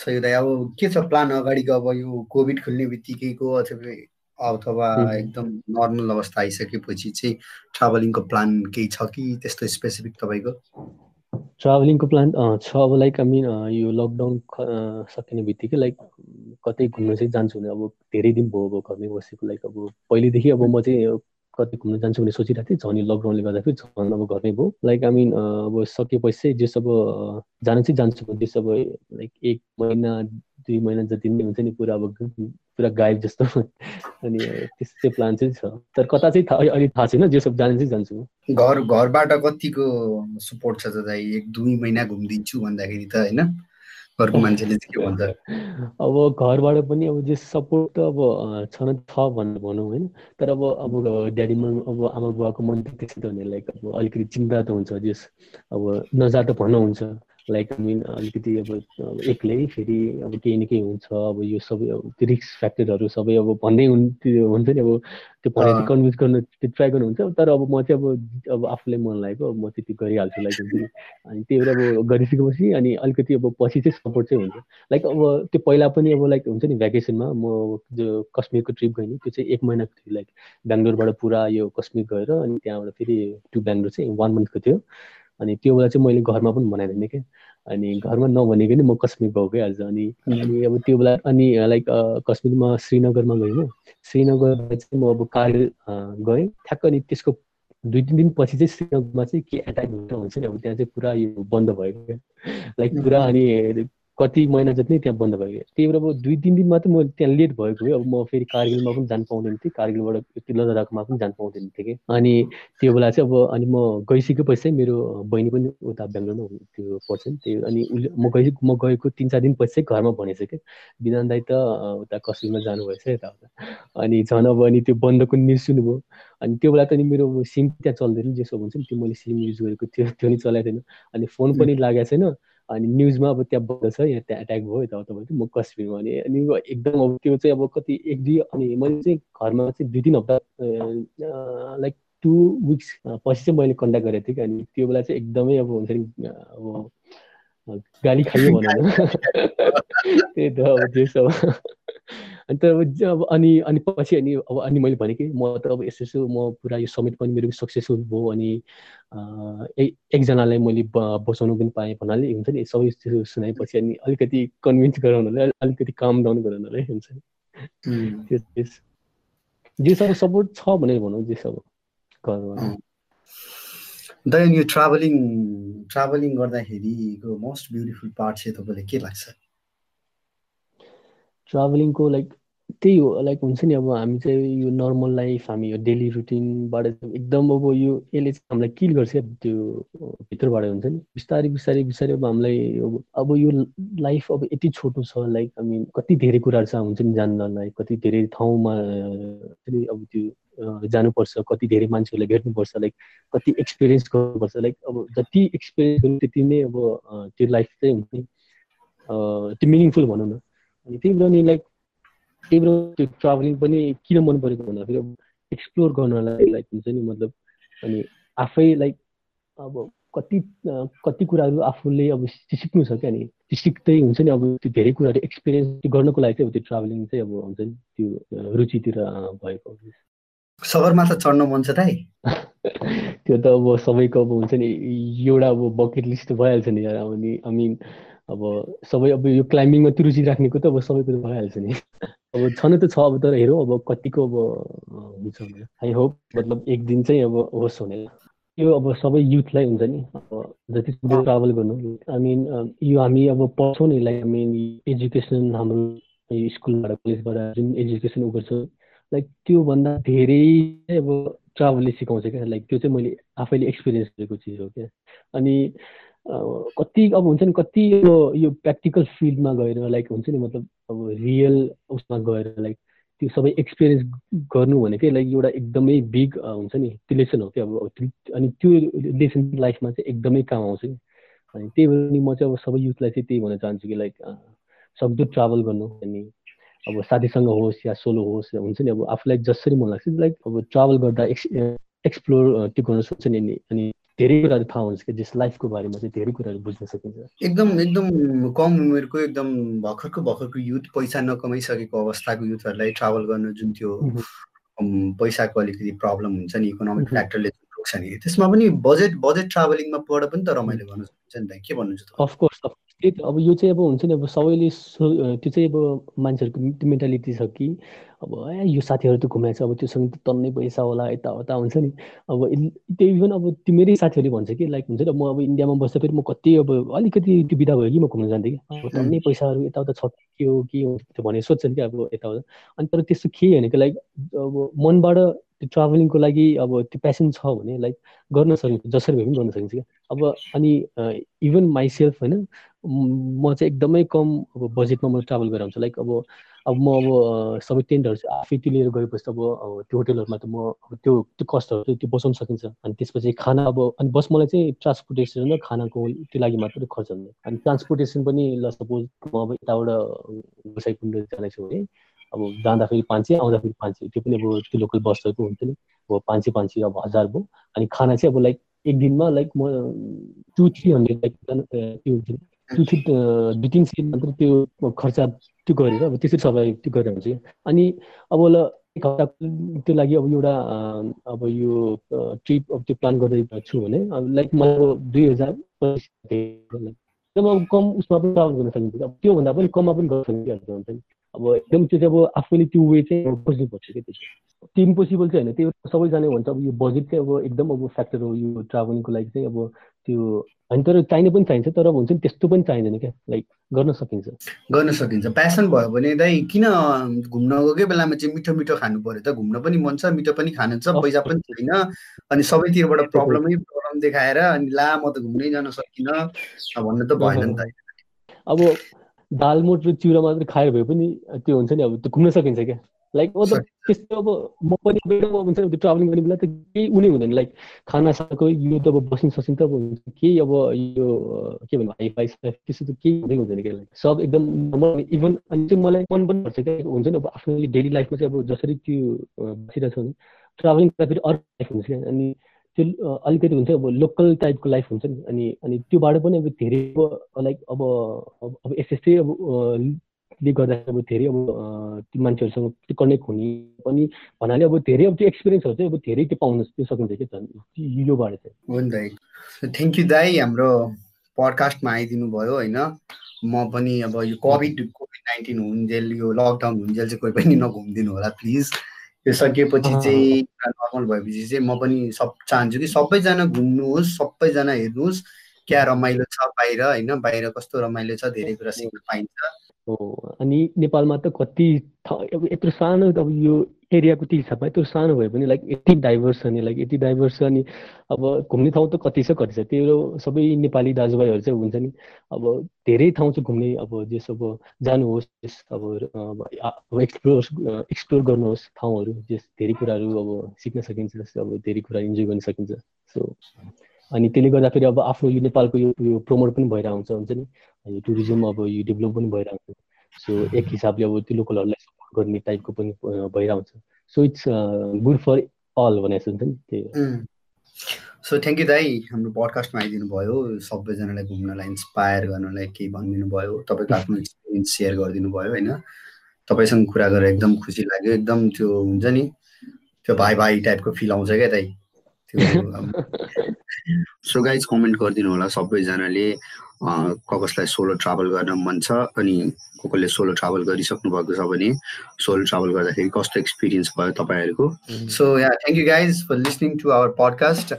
सही अब के छ प्लान अगाडिको? अब यो कोभिड खुल्ने बित्तिकैको अथवा अथवा एकदम नर्मल अवस्था आइसकेपछि चाहिँ ट्राभलिङको प्लान केही छ कि त्यस्तो स्पेसिफिक तपाईँको? ट्राभलिङको प्लान छ अब लाइक आई मिन यो लकडाउन सकिने बित्तिकै लाइक कतै घुम्न चाहिँ जान्छु भने अब धेरै दिन भयो अब घरमै बसेको लाइक अब पहिलेदेखि अब म चाहिँ कतै घुम्न जान्छु भने सोचिरहेको थिएँ। झन् लकडाउनले गर्दाखेरि झन् अब घरमै भयो लाइक आई मिन अब सकेपछि चाहिँ जस अब जानु चाहिँ जान्छु जस अब लाइक एक महिना दुई महिना जति नै हुन्छ नि पुरा अब पुरा गायब जस्तो। अनि त्यस्तो प्लान चाहिँ छ। तर कता चाहिँ थाहा अहिले थाहा छैन जे सब जानु चाहिँ जान्छु। घर घरबाट कतिको सपोर्ट छ त एक दुई महिना घुमिदिन्छु भन्दाखेरि त होइन? घरको मान्छेले के भन्छ? अब घरबाट पनि अब जे सपोर्ट त अब छन छ भनेर भनौँ होइन। तर अब अब ड्याडीमा अब आमा बुवाको मन त त्यस्तो त हुने लाइक अब अलिकति चिन्ता त हुन्छ जस अब नजा त भन्नुहुन्छ। लाइक आई मिन अलिकति अब एक्लै फेरि अब केही न केही हुन्छ अब यो सबै त्यो रिक्स फ्याक्टरहरू सबै अब भन्दै हुन्छ नि अब त्यो भनेर कन्भिन्स गर्न त्यो ट्राई गर्नुहुन्छ तर अब म चाहिँ अब अब आफूलाई मन लागेको म चाहिँ त्यो गरिहाल्छु लाइक हुन्छ अनि त्यही भएर अब गरिसकेपछि अनि अलिकति अब पछि चाहिँ सपोर्ट चाहिँ हुन्छ। लाइक अब त्यो पहिला पनि अब लाइक हुन्छ नि भ्याकेसनमा म जो कश्मीरको ट्रिप गएँ नि त्यो चाहिँ एक महिनाको थियो। लाइक बेङ्गलोरबाट पुरा यो कश्मीर गएर अनि त्यहाँबाट फेरि टु बेङ्गलोर चाहिँ वान मन्थको थियो। अनि त्यो बेला चाहिँ मैले घरमा पनि बनाइदिने क्या अनि घरमा नभनेको नि म कश्मीर गएकै आज। अनि अनि अब त्यो बेला अनि लाइक कश्मीरमा श्रीनगरमा गएँ श्रीनगर चाहिँ म अब कारगिल गएँ। ठ्याक्क अनि त्यसको दुई तिन दिनपछि चाहिँ श्रीनगरमा चाहिँ के एट्याक हुन्छ नि अब त्यहाँ चाहिँ पुरा यो बन्द भयो क्या। लाइक पुरा अनि कति महिना जति नै त्यहाँ बन्द भयो त्यही भएर अब दुई तिन दिन मात्रै म त्यहाँ लेट भएको है अब म फेरि कारगिलमा पनि जानु पाउँदैन थिएँ। कारगिलबाट त्यो लद्दाखमा पनि जानु पाउँदैन थिएँ कि। अनि त्यो बेला चाहिँ अब अनि म गइसकेपछि चाहिँ मेरो बहिनी पनि उता बेङ्गलोरमा त्यो पर्छ नि त्यही अनि उसले म गइ म गएको तिन चार दिनपछि चाहिँ घरमा भनेछ क्या विधान दाई त उता कश्मीरमा जानुभएछ यताउता। अनि झन् अब अनि त्यो बन्दको न्युज सुन्नुभयो। अनि त्यो बेला त नि मेरो सिम त्यहाँ चल्दैन जेसो भन्छ नि त्यो मैले सिम युज गरेको थियो त्यो नि चलाएको थिएन। अनि फोन पनि लागेको छैन। अनि न्युजमा अब त्यहाँ बन्द छ यहाँ त्यहाँ एट्याक भयो यताउता भयो म कश्मीरमा अनि अनि एकदम अब त्यो चाहिँ अब कति एक दुई अनि मैले चाहिँ घरमा चाहिँ दुई तिन हप्ता लाइक टु विक्स पछि चाहिँ मैले कन्ट्याक्ट गरेको थिएँ कि अनि त्यो बेला चाहिँ एकदमै अब हुन्छ नि अब गाली खायो भनौँ त्यही त अब त्यसो अन्त अब अनि अनि पछि अनि अब अनि मैले भनेँ कि म त अब यसो यसो म पुरा यो समिट पनि मेरो सक्सेसफुल भयो अनि एकजनालाई मैले बसाउनु पनि पाएँ भन्नाले हुन्छ नि सबै त्यो सुनाएपछि अनि अलिकति कन्भिन्स गराउनलाई अलिकति काम डाउन गराउनलाई हुन्छ नि त्यस जे सब सपोर्ट छ भनेर भनौँ जे सब घरमा दयन यो ट्राभलिङ ट्राभलिङ गर्दाखेरिको मोस्ट ब्युटिफुल पार्ट चाहिँ तपाईँलाई के लाग्छ? ट्राभलिङको लाइक त्यही हो लाइक हुन्छ नि अब हामी चाहिँ यो नर्मल लाइफ हामी यो डेली रुटिनबाट एकदम अब यो यसले चाहिँ हामीलाई किल गर्छ त्यो भित्रबाट हुन्छ नि। बिस्तारै बिस्तारै बिस्तारै अब हामीलाई अब यो लाइफ अब यति छोटो छ लाइक हामी कति धेरै कुराहरू छ हुन्छ नि जान्नलाई कति धेरै ठाउँमा अब त्यो जानुपर्छ कति धेरै मान्छेहरूलाई भेट्नुपर्छ लाइक कति एक्सपिरियन्स गर्नुपर्छ लाइक अब जति एक्सपिरियन्स गर्नु त्यति नै अब त्यो लाइफ चाहिँ हुन्छ नि त्यो मिनिङफुल भनौँ न। अनि त्यही भएर नि लाइक त्यही भएर त्यो ट्राभलिङ पनि किन मन परेको भन्दाखेरि अब एक्सप्लोर गर्नलाई लाइक हुन्छ नि मतलब अनि आफै लाइक अब कति कति कुराहरू आफूले अब सिक्नु छ क्या नि त्यो सिक्दै हुन्छ नि अब त्यो धेरै कुराहरू एक्सपिरियन्स गर्नको लागि चाहिँ अब त्यो ट्राभलिङ चाहिँ अब हुन्छ नि त्यो रुचितिर भएको सगरमाथा चढ्न मन छ त त्यो त अब सबैको अब हुन्छ नि एउटा अब बकेट लिस्ट भइहाल्छ नि अनि आई मिन अब सबै अब यो क्लाइम्बिङमा त्यो रुचि राख्नेको त अब सबैको त भइहाल्छ नि। अब छन त छ अब तर हेरौँ अब कतिको अब हुन्छ आई होप मतलब एक दिन चाहिँ अब होस् भने। यो अब सबै युथलाई हुन्छ नि। अब जति ट्राभल गर्नु आई मिन यो हामी अब पढ्छौँ नि लाइक आई मिन एजुकेसन हाम्रो स्कुलबाट कलेजबाट जुन एजुकेसन उ गर्छ लाइक त्योभन्दा धेरै अब ट्राभलले सिकाउँछ क्या। लाइक त्यो चाहिँ मैले आफैले एक्सपिरियन्स गरेको चिज हो क्या। अनि कति अब हुन्छ नि कति यो यो प्र्याक्टिकल फिल्डमा गएर लाइक हुन्छ नि मतलब अब रियल उसमा गएर लाइक त्यो सबै एक्सपिरियन्स गर्नु भनेकै लाइक एउटा एकदमै बिग हुन्छ नि त्यो लेसन हो क्या अब अनि त्यो लेसन लाइफमा चाहिँ एकदमै काम आउँछ कि अनि त्यही भएर नि म चाहिँ अब सबै युथलाई चाहिँ त्यही भन्न चाहन्छु कि लाइक सक्दो ट्राभल गर्नु अनि अब साथीसँग होस् या सोलो होस् हुन्छ नि अब आफूलाई जसरी मन लाग्छ लाइक अब ट्राभल गर्दा एक्स एक्सप्लोर त्यो गर्न सक्छ नि अनि धेरै कुराहरू थाहा हुन्छ कि जस लाइफको बारेमा चाहिँ धेरै कुराहरू बुझ्न सकिन्छ। एकदम एकदम कम उमेरको एकदम भर्खरको भर्खरको युथ पैसा नकमाइसकेको अवस्थाको युथहरूलाई ट्राभल गर्न जुन त्यो पैसाको अलिकति प्रब्लम हुन्छ नि इकोनोमिक फ्याक्टरले रोक्छ नि। त्यसमा पनि बजेट बजेट ट्राभलिङमा पढ पनि त रमाइलो गर्न सक्छ नि त। के भन्नुहुन्छ अफकोर्स त्यही त अब यो चाहिँ अब हुन्छ नि अब सबैले त्यो चाहिँ अब मान्छेहरूको मेन्टालिटी छ कि अब ए यो साथीहरू त घुमाएको छ अब त्योसँग त तन्नै पैसा होला यताउता हुन्छ नि। अब त्यो इभन अब त्यो मेरै साथीहरूले भन्छ कि लाइक हुन्छ नि म अब इन्डियामा बस्दा फेरि म कति अब अलिकति त्यो बिदा भयो कि म घुम्न जान्थेँ कि। अब तन्नै पैसाहरू यताउता छ के हो के हो भनेर सोध्छन् कि अब यताउता। अनि तर त्यस्तो के होइन कि लाइक अब मनबाट त्यो ट्राभलिङको लागि अब त्यो पेसन छ भने लाइक गर्न सकिन्छ जसरी भए पनि गर्न सकिन्छ क्या? अब अनि इभन माइसेल्फ होइन म चाहिँ एकदमै कम अब बजेटमा म ट्राभल गरेर हुन्छ लाइक अब अब म अब सबै टेन्टहरू चाहिँ आफै त्यो लिएर गएपछि अब त्यो होटेलहरूमा त म त्यो त्यो कस्टहरू त्यो बसाउन सकिन्छ। अनि त्यसपछि खाना अब अनि बस मलाई चाहिँ ट्रान्सपोर्टेसन र खानाको त्यो लागि मात्रै खर्च हुन्छ। अनि ट्रान्सपोर्टेसन पनि ल सपोज म अब यताबाट गोसाइकुण्ड जाँदैछु भने अब जाँदाखेरि पाँच सय आउँदाखेरि पाँच सय त्यो पनि अब त्यो लोकल बसहरूको हुन्छ नि। अब पाँच सय पाँच सय अब हजार भयो। अनि खाना चाहिँ अब लाइक एक दिनमा लाइक म टु थ्री हन्ड्रेड लाइक त्यो हुन्छ टु थ्री दुई तिन सय मात्र त्यो खर्च त्यो गरेर अब त्यसरी सबै त्यो गरेर हुन्छ अनि अब ल एक हप्ताको त्यो लागि अब एउटा अब यो ट्रिप अब त्यो प्लान गर्दै छु भने अब लाइक मलाई दुई हजार अब कम उसमा पनि ट्राभल गर्न सकिन्छ। अब त्योभन्दा पनि कममा पनि गर्न हुन्छ नि। अब एकदम त्यो चाहिँ अब आफूले त्यो वे चाहिँ खोज्नुपर्छ क्या त्यो त्यो इम्पोसिबल चाहिँ होइन त्यो सबैजना भन्छ अब यो बजेट चाहिँ अब एकदम अब फ्याक्टर हो यो ट्राभलिङको लागि चाहिँ अब त्यो होइन तर चाहिने पनि चाहिन्छ तर अब हुन्छ नि त्यस्तो पनि चाहिँदैन क्या लाइक गर्न सकिन्छ। गर्न सकिन्छ। प्यासन भयो भने दाइ किन घुम्न गएकै बेलामा चाहिँ मिठो मिठो खानु पर्यो त? घुम्न पनि मन छ मिठो पनि खानु छ पैसा पनि छैन अनि सबैतिरबाट प्रब्लमै प्रब्लम देखाएर अनि ला म त घुम्नै जान सकिनँ भन्नु त भएन नि त। अब दाल मोट र चिउरा मात्रै खायो भए पनि त्यो हुन्छ नि अब त्यो घुम्न सकिन्छ क्या। लाइक अब त्यस्तो अब म पनि हुन्छ त्यो ट्राभलिङ गर्ने बेला त केही उनी हुँदैन। लाइक खाना साको यो त अब बस्नु सकिन्छ त अब हुन्छ केही अब यो के भन्नु हाई फाई त्यस्तो त केही हुँदै हुँदैन क्या। सब एकदम इभन अनि चाहिँ मलाई मन पनि पर्छ क्या। हुन्छ नि अब आफ्नो डेली लाइफमा चाहिँ अब जसरी त्यो बसिरहेको छ भने ट्राभलिङ गर्दाखेरि अर्को लाइफ हुन्छ क्या। अनि त्यो अलिकति हुन्छ अब लोकल टाइपको लाइफ हुन्छ नि। अनि अनि त्योबाट पनि अब धेरै लाइक अब अब यस्तै अब ले गर्दा अब धेरै अब त्यो मान्छेहरूसँग कनेक्ट हुने पनि भन्नाले अब धेरै अब त्यो एक्सपिरियन्सहरू चाहिँ अब धेरै त्यो पाउन त्यो सकिन्छ कि योबाट चाहिँ। हो नि दाइ थ्याङ्क यू दाई हाम्रो पडकास्टमा आइदिनु भयो होइन। म पनि अब यो कोभिड कोभिड नाइन्टिन हुन्जेल यो लकडाउन हुन्जेल चाहिँ कोही पनि नघुमिदिनु होला प्लिज त्यो सकिएपछि चाहिँ नर्मल भएपछि चाहिँ म पनि सब चाहन्छु कि सबैजना घुम्नुहोस् सबैजना हेर्नुहोस् क्या रमाइलो छ बाहिर होइन? बाहिर कस्तो रमाइलो छ धेरै कुरा सिक्न पाइन्छ। अनि नेपालमा त कति अब यत्रो सानो अब यो एरियाको त्यो हिसाबमा यत्रो सानो भए पनि लाइक यति डाइभर्स छ नि लाइक यति डाइभर्स छ अनि अब घुम्ने ठाउँ त कति छ कति छ? त्यो सबै नेपाली दाजुभाइहरू चाहिँ हुन्छ नि। अब धेरै ठाउँ चाहिँ घुम्ने अब जस अब जानुहोस् अब एक्सप्लोर एक्सप्लोर गर्नुहोस् ठाउँहरू जस धेरै कुराहरू अब सिक्न सकिन्छ अब धेरै कुरा इन्जोय गर्न सकिन्छ। सो अनि त्यसले गर्दाखेरि अब आफ्नो यो नेपालको यो प्रमोट पनि भइरहेको हुन्छ हुन्छ नि? यो टुरिज्म अब यो डेभलप पनि भइरहेको हुन्छ सो एक हिसाबले अब त्यो लोकलहरूलाई सपोर्ट गर्ने टाइपको पनि भइरहेको हुन्छ so it's good for all भने जस्तो हुन्छ नि त्यही सो थ्याङ्क यू दाई। हाम्रो पडकास्टमा आइदिनु भयो। सबैजनालाई घुम्नलाई इन्सपायर गर्नलाई केही भनिदिनु भयो। तपाईँको आफ्नो एक्सपिरियन्स सेयर गरिदिनु भयो होइन? तपाईँसँग कुरा गरेर एकदम खुसी लाग्यो। एकदम त्यो हुन्छ नि? त्यो भाइ भाइ टाइपको फिल आउँछ क्या दाइ त्यो सो गाइज कमेन्ट गरिदिनु होला। सबैजनाले कसलाई सोलो ट्राभल गर्न मन छ अनि को कसले सोलो ट्राभल गरिसक्नु भएको छ भने सोलो ट्राभल गर्दाखेरि कस्तो एक्सपिरियन्स भयो तपाईँहरूको? So yeah thank you guys for listening to our podcast